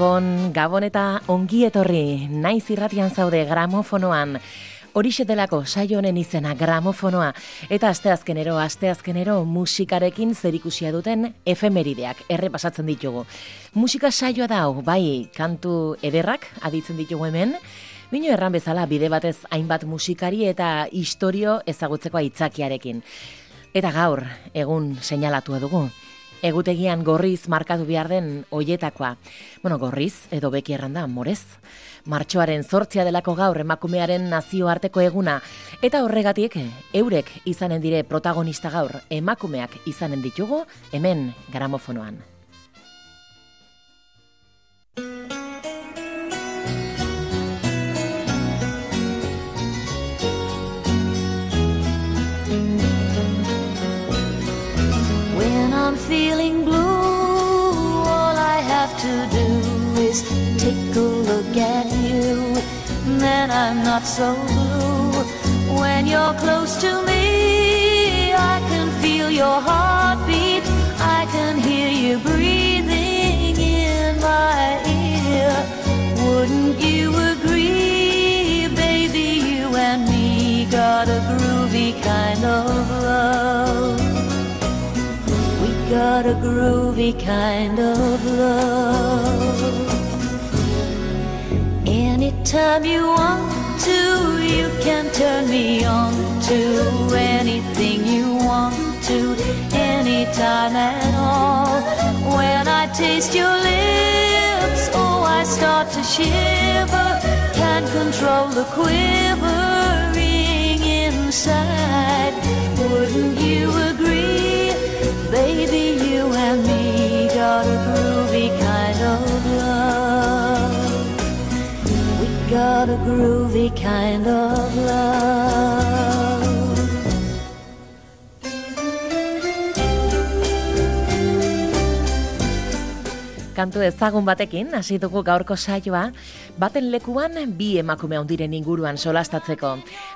Gabon, Gabon eta ongi etorri, naiz irratian zaude gramofonoan. Horixe delako saio honen izena gramofonoa eta asteazkenero asteazkenero musikarekin zerikusia duten efemerideak errepasatzen ditugu. Musika saioa da hau, bai, kantu ederrak aditzen ditugu hemen. Bino erran bezala bide batez hainbat musikari eta historio ezagutzeko aitzakiarekin. Eta gaur, egun seinalatua dugu egutegian gorriz markatu behar den oietakoa. Bueno, gorriz, edo beki erranda, morez. Martxoaren zortzia delako gaur emakumearen nazioarteko eguna. Eta horregatik, eurek izanen dire protagonista gaur emakumeak izanen ditugu, hemen gramofonoan. Then I'm not so blue. When you're close to me, I can feel your heartbeat. I can hear you breathing in my ear. Wouldn't you agree, baby? You and me got a groovy kind of love We got a groovy kind of love. Anytime you want to, you can turn me on to anything you want to, anytime at all. When I taste your lips, oh, I start to shiver, can't control the quivering inside. Wouldn't you agree? Got a groovy kind of love. Kantu ezagun batekin, hasi dugu gaurko saioa, baten lekuan bi emakume handiren inguruan solastatzeko.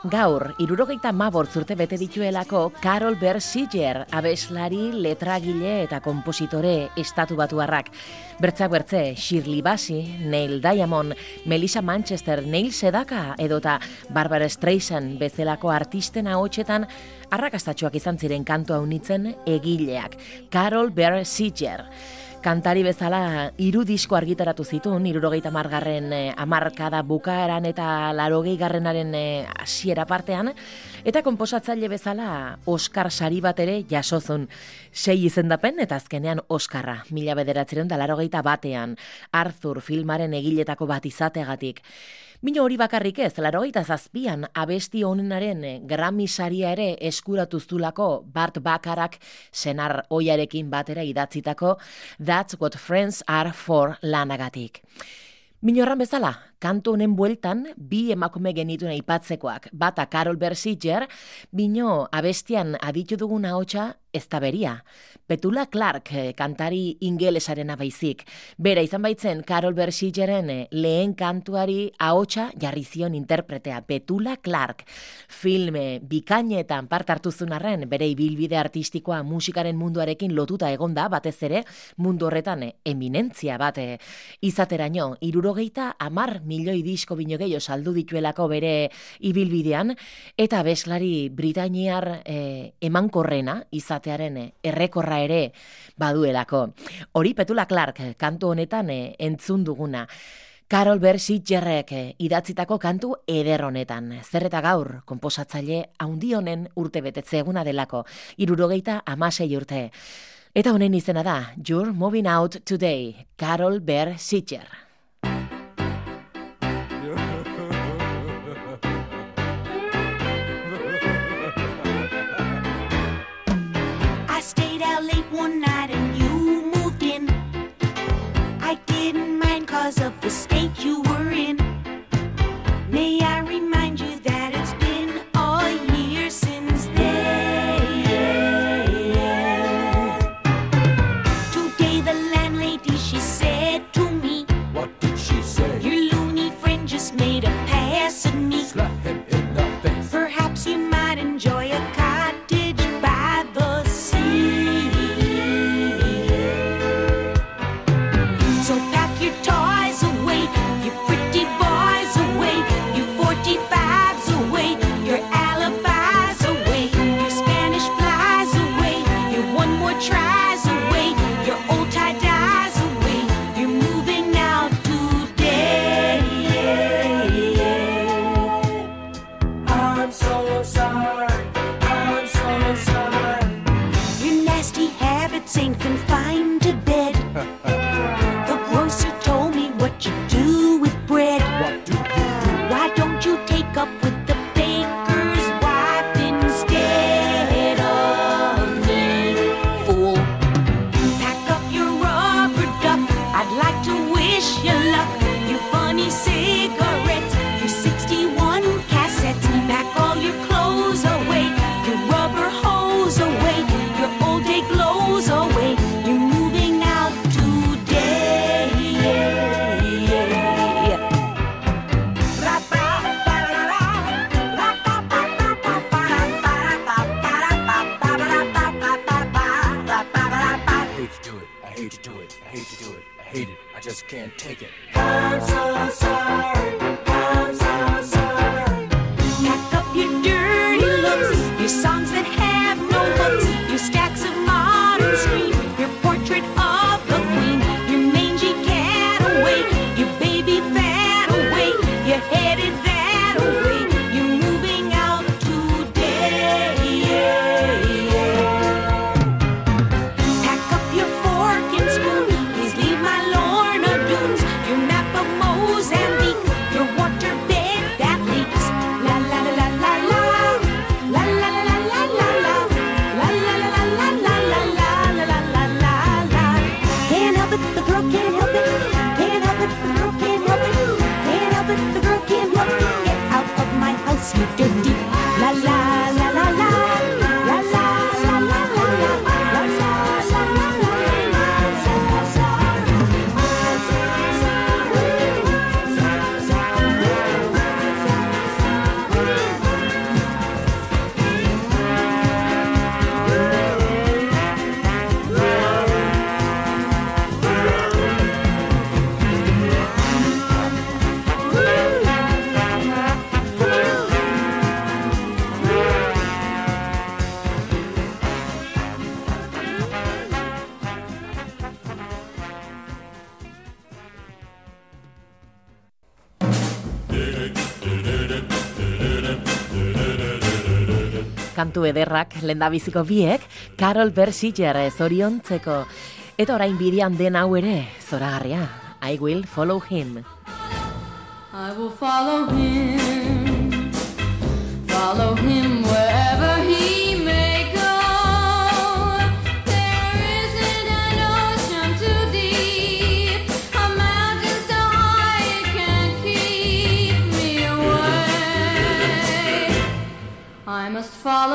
Gaur, irurogeita mabort zurte bete dituelako Carol Bersiger, abeslari, letragile eta kompositore estatu batuarrak. Bertzak bertze, Shirley Bassey, Neil Diamond, Melissa Manchester, Neil Sedaka edota Barbara Streisand bezalako artisten ahotsetan arrakastatxoak izan ziren kantua unitzen egileak. Carol Bersiger kantari bezala hiru disko argitaratu zituen, irurogeita margarren eh, amarkada bukaeran eta larogei garrenaren eh, hasiera partean, eta komposatzaile bezala Oscar sari bat ere jasozun. Sei izendapen eta azkenean Oscarra, mila bederatzeren da larogeita batean, Arthur filmaren egiletako bat izategatik. Mino hori bakarrik ez, laro zazpian abesti honenaren eh, Grammy saria ere eskuratuztulako Bart Bakarak senar oiarekin batera idatzitako That's What Friends Are For lanagatik. Minorran bezala, kantu honen bueltan bi emakume genitu aipatzekoak. Bata Carol Bersiger, bino abestian aditu duguna hotxa ez da beria. Petula Clark eh, kantari ingelesaren abaizik. Bera izan baitzen Carol Bersigeren eh, lehen kantuari ahotsa jarri zion interpretea. Petula Clark filme bikainetan part hartu arren bere ibilbide artistikoa musikaren munduarekin lotuta egonda batez ere mundu horretan eh, eminentzia bat izateraino. Irurogeita amar milioi disko bino gehiago saldu dituelako bere ibilbidean eta beslari Britainiar emankorrena izatearen errekorra ere baduelako. Hori Petula Clark kantu honetan eh, entzun duguna. Carol Bersitgerrek eh, idatzitako kantu eder honetan. Zer eta gaur, komposatzaile haundi honen urte betetze eguna delako, irurogeita amasei urte. Eta honen izena da, You're Moving Out Today, Carol Bersitger. kantu ederrak lendabiziko biek, Carol Bersiger zoriontzeko. Eta orain bidian den hau ere, zoragarria, I will follow him. I will follow him, follow him wherever he Follow.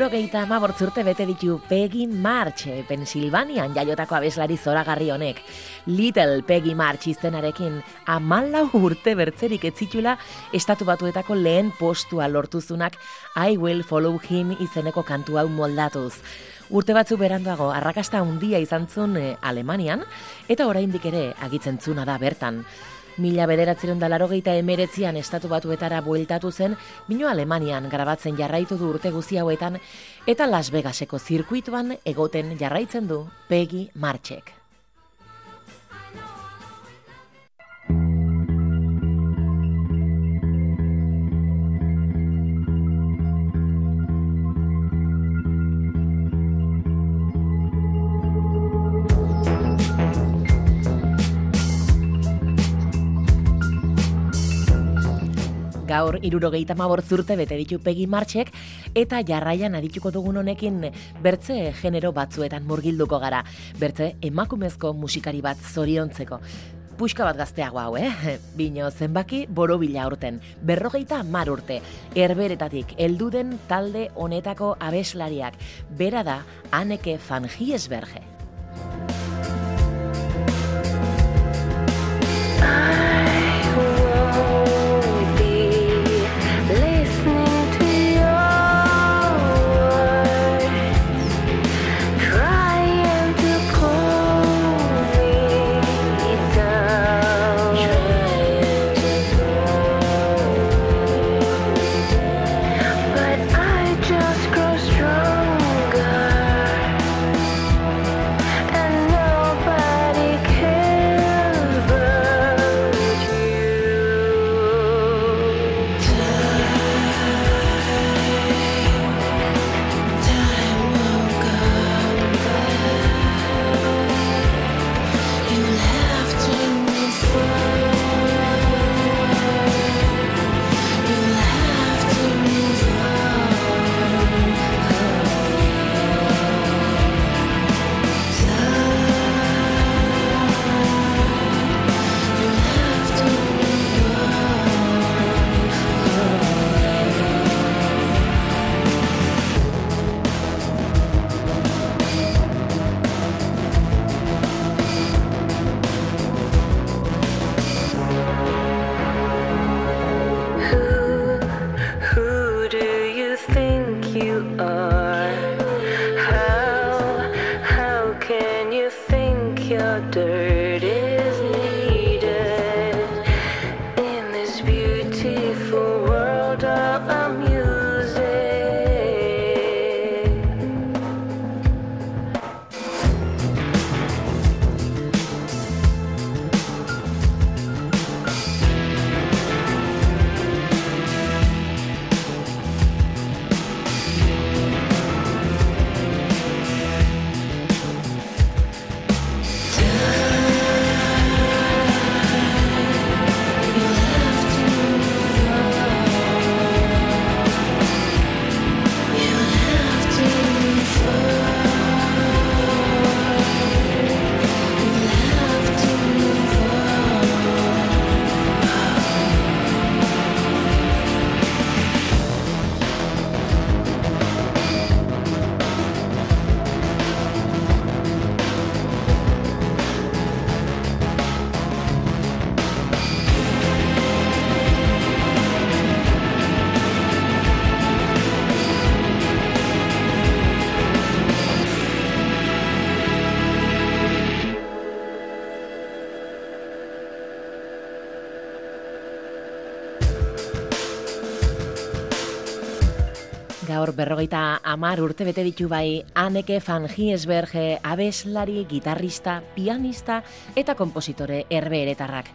Irurogeita ama bortzurte bete ditu Peggy March, eh, Pensilvanian jaiotako abeslari zoragarri honek. Little Peggy March izenarekin amalau urte bertzerik etzitula estatu batuetako lehen postua lortuzunak I Will Follow Him izeneko kantu hau moldatuz. Urte batzu beranduago arrakasta handia izan zuen eh, Alemanian, eta oraindik ere agitzen zuna da bertan. Mila bederatzeron da larogeita emeretzian estatu batuetara bueltatu zen, bino Alemanian grabatzen jarraitu du urte guzi hauetan, eta Las Vegaseko zirkuituan egoten jarraitzen du Peggy Marchek. Gaur irurogeita urte bete ditu Peggy Marchek eta jarraian adituko dugun honekin bertze genero batzuetan murgilduko gara. Bertze emakumezko musikari bat zoriontzeko. Puxka bat gazteago hau, eh? Bino zenbaki borobila urten. Berrogeita mar urte. Herberetatik elduden talde honetako abeslariak. Bera da Anneke van Giesberge. Berrogeita amar urte bete ditu bai Anneke van Giesberge abeslari, gitarrista, pianista eta kompositore herbeeretarrak.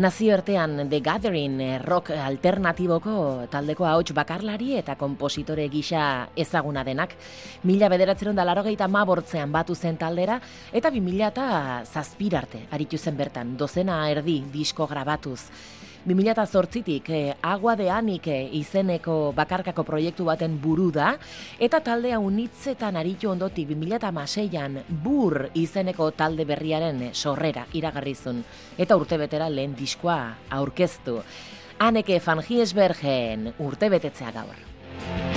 Nazioartean The Gathering eh, rock alternatiboko taldeko ahots bakarlari eta kompositore gisa ezaguna denak. Mila bederatzeron da larogeita mabortzean batu zen taldera eta bi mila eta zazpirarte aritu zen bertan, dozena erdi disko grabatuz. 2008tik eh, Agua de Anik eh, izeneko bakarkako proiektu baten buru da, eta taldea unitzetan aritu ondotik 2006an Bur izeneko talde berriaren sorrera iragarrizun, eta urtebetera lehen diskoa aurkeztu. Aneke van Giesbergen urtebetetzea gaur.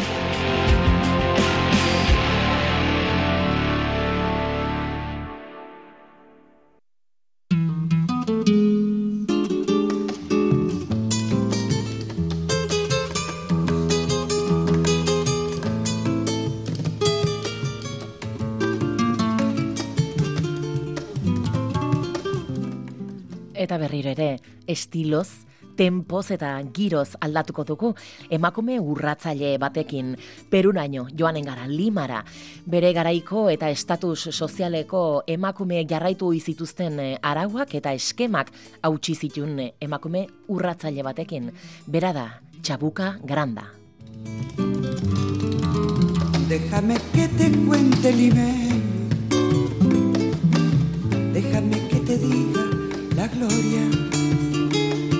Berriro ere, estiloz, tempoz eta giroz aldatuko dugu emakume urratzaile batekin. Perunaino joanen gara limara. Bere garaiko eta estatus sozialeko emakume jarraitu zituzten eh, arauak eta eskemak hautsi zitun eh, emakume urratzaile batekin. Bera da txabuka granda. Déjame que te cuente limeño,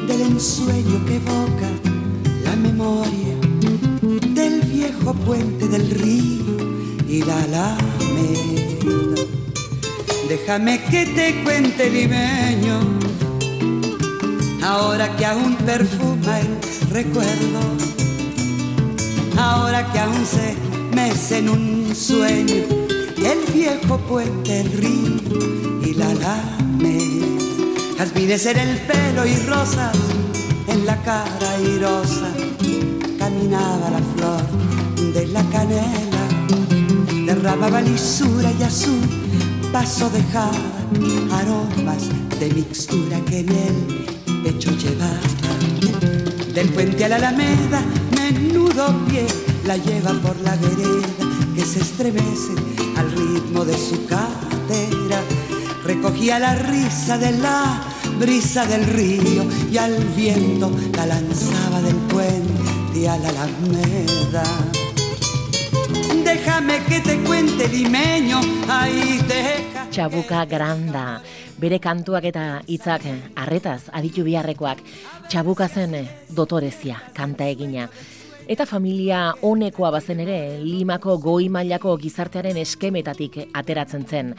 del ensueño que evoca la memoria del viejo puente del río y la alameda. Déjame que te cuente limeño, ahora que aún perfuma el recuerdo ahora que aún se mece en un sueño el viejo puente, el río y la alameda. Jazmines en el pelo y rosas en la cara irosa, caminaba la flor de la canela, derramaba lisura y azul, paso dejaba aromas de mixtura que en el pecho llevaba. Del puente a la alameda, menudo pie la lleva por la vereda que se estremece al ritmo de su cadera. Recogía la risa de la brisa del río y al viento la lanzaba del puente a la alameda. Déjame que te cuente limeño, ahí deja. Txabuka granda. Bere kantuak eta hitzak arretaz aditu biharrekoak. Txabuka zen eh, dotorezia, kanta egina. Eta familia honekoa bazen ere, limako goi mailako gizartearen eskemetatik ateratzen zen.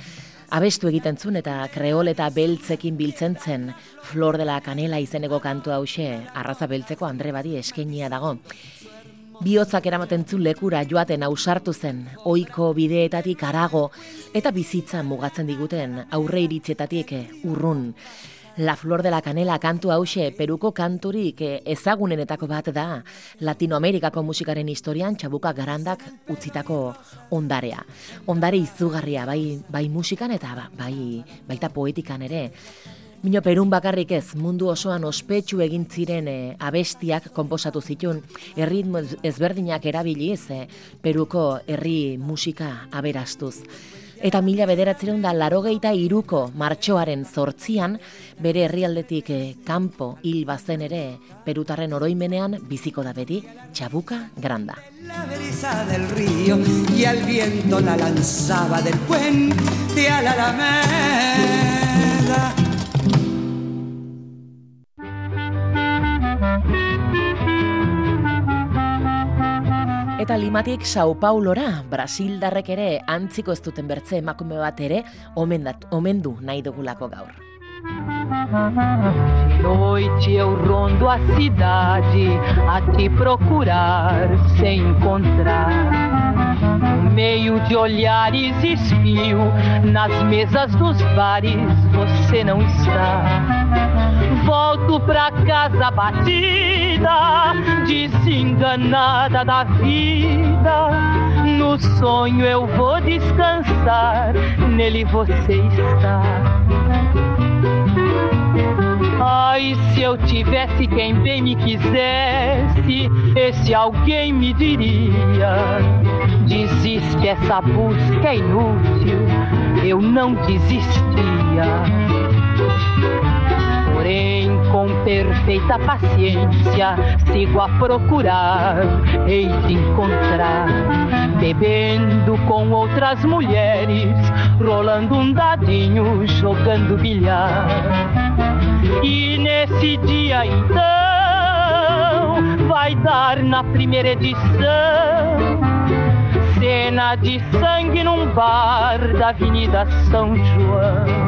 Abestu egiten zuen eta kreol eta beltzekin biltzen zen. Flor de la Canela izeneko kantu hause, arraza beltzeko Andre Badi eskenia dago. Bihotzak eramaten zuen lekura joaten ausartu zen, ohiko bideetatik arago eta bizitza mugatzen diguten aurre iritzietatik urrun. La Flor de la Canela kantu hause Peruko kanturik eh, ezagunenetako bat da Latinoamerikako musikaren historian txabuka garandak utzitako ondarea. Ondare izugarria bai, bai musikan eta ba- bai, baita poetikan ere. Mino Perun bakarrik ez, mundu osoan ospetsu egin ziren eh, abestiak konposatu zitun, erritmo ez- ezberdinak erabiliz eh, Peruko herri musika aberastuz. Eta mila bederatzeron da larogeita iruko martxoaren zortzian, bere herrialdetik eh, kanpo hil bazen ere Perutarren oroimenean biziko da beti txabuka granda. La brisa del río y al viento la lanzaba del puente a la alameda. Eta limatik Sao Paulora, Brasildarrek ere antziko ez duten bertze emakume bat ere omendat, omendu nahi dugulako gaur. Noite eu rondo a cidade a te procurar sem encontrar. No meio de olhares espio, nas mesas dos bares você não está. Volto pra casa batida, desenganada da vida. No sonho eu vou descansar, nele você está. Ai, se eu tivesse quem bem me quisesse, esse alguém me diria: Desiste, essa busca é inútil, eu não desistia. Porém, com perfeita paciência, sigo a procurar, hei de encontrar. Bebendo com outras mulheres, rolando um dadinho, jogando bilhar. E nesse dia então vai dar na primeira edição cena de sangue num bar da Avenida São João.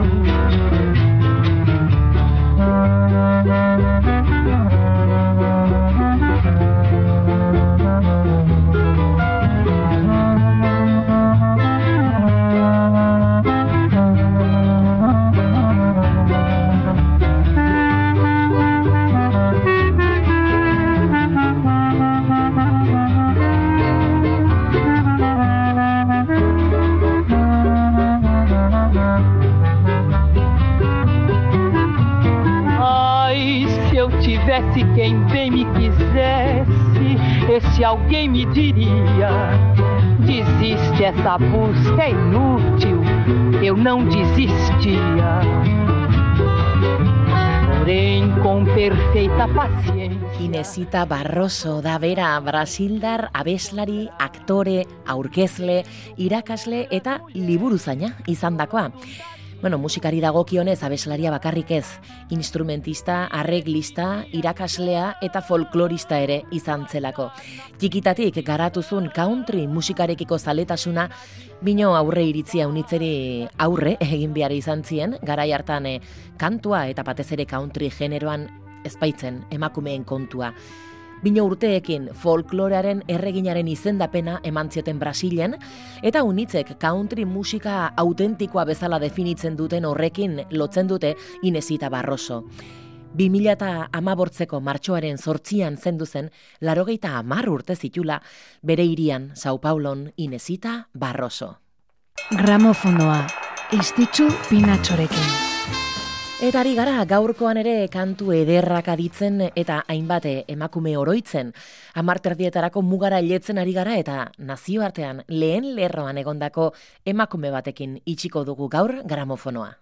Tivesse quem bem me quisesse, esse alguém me diria: desiste, essa busca é inútil. Eu não desistia. Porém, com perfeita paciência. Inesita Barroso da bera Brasildar abeslari, aktore, aurkezle, irakasle eta liburuzaina izandakoa. Bueno, musikari dagokionez abeslaria bakarrik ez, instrumentista, arreglista, irakaslea eta folklorista ere izan zelako. Txikitatik garatuzun country musikarekiko zaletasuna, bino aurre iritzia unitzeri aurre egin behar izan zien, garai hartan eh, kantua eta batez ere country generoan ezpaitzen emakumeen kontua. Bino urteekin folklorearen erreginaren izendapena eman zioten Brasilen, eta unitzek country musika autentikoa bezala definitzen duten horrekin lotzen dute Inesita Barroso. 2000 eta amabortzeko martxoaren sortzian zendu zen, larogeita amar urte zitula, bere irian, Sao Paulon, Inesita Barroso. Gramofonoa, istitzu pinatxorekin. Eta ari gara gaurkoan ere kantu ederrak aditzen eta hainbate emakume oroitzen. Amarterdietarako mugara letzen ari gara eta nazioartean lehen lerroan egondako emakume batekin itxiko dugu gaur gramofonoa.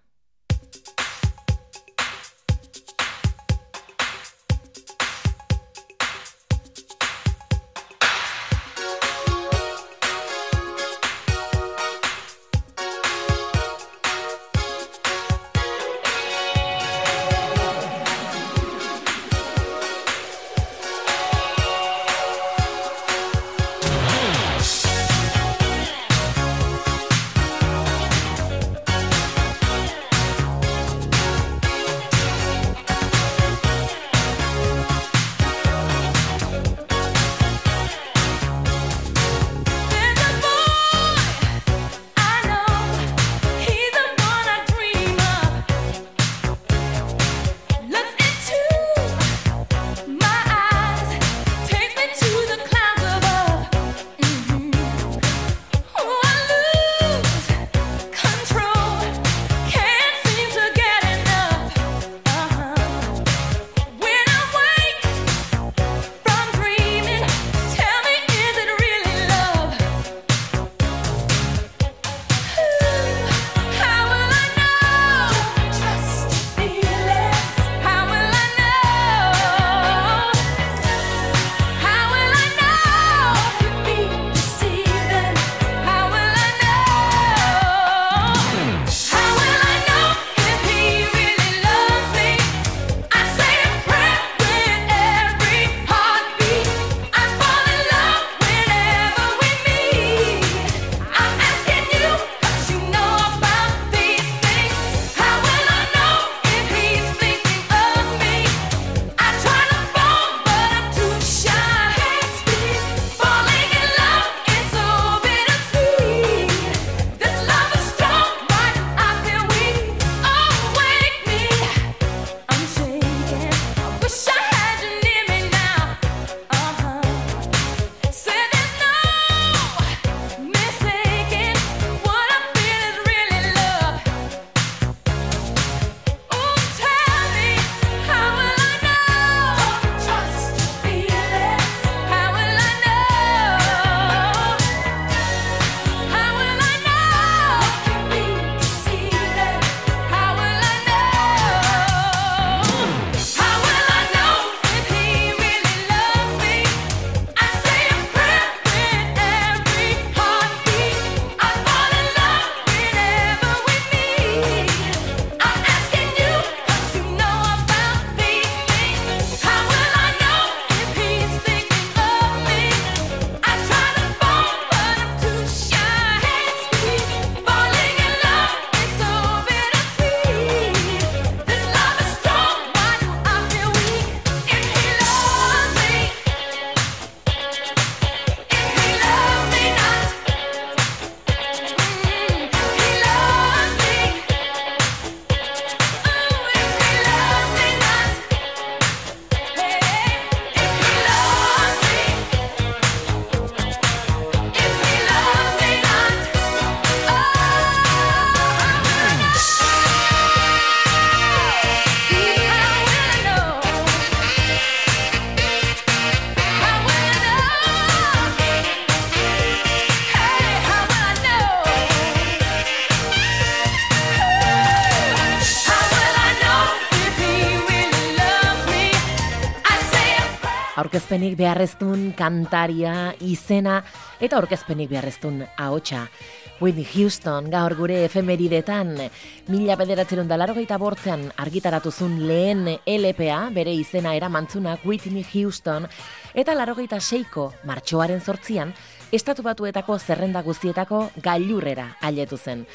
Aurkezpenik beharreztun kantaria, izena eta aurkezpenik beharreztun ahotsa. Whitney Houston gaur gure efemeridetan mila bederatzerun da larogeita bortzean argitaratuzun lehen LPA bere izena eramantzunak Whitney Houston eta larogeita seiko martxoaren sortzian estatu batuetako zerrenda guztietako gailurrera ailetu zen.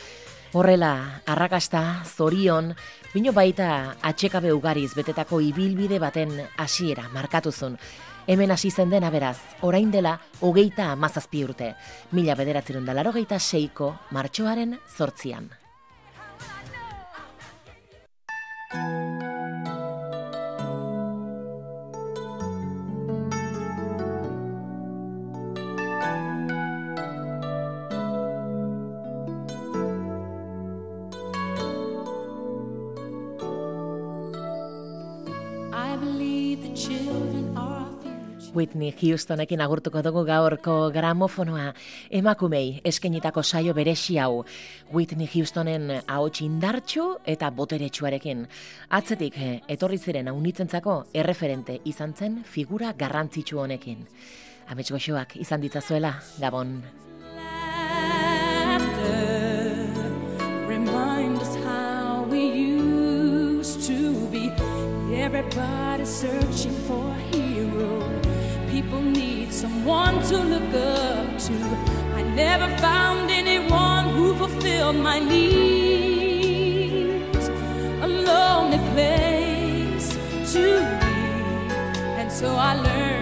Horrela, arrakasta, zorion, bino baita atxekabe ugariz betetako ibilbide baten hasiera markatuzun. Hemen hasi zen dena beraz, orain dela hogeita amazazpi urte, mila bederatzerun da larogeita seiko martxoaren zortzian. Whitney Houstonekin agurtuko dugu gaurko gramofonoa emakumei eskenitako saio beresi hau. Whitney Houstonen ahots indartxu eta boteretsuarekin. Atzetik eh, etorri ziren aunitzentzako erreferente izan zen figura garrantzitsu honekin. Amets goxoak izan ditzazuela, Gabon. remind someone to look up to. I never found anyone who fulfilled my needs. A lonely place to be. And so I learned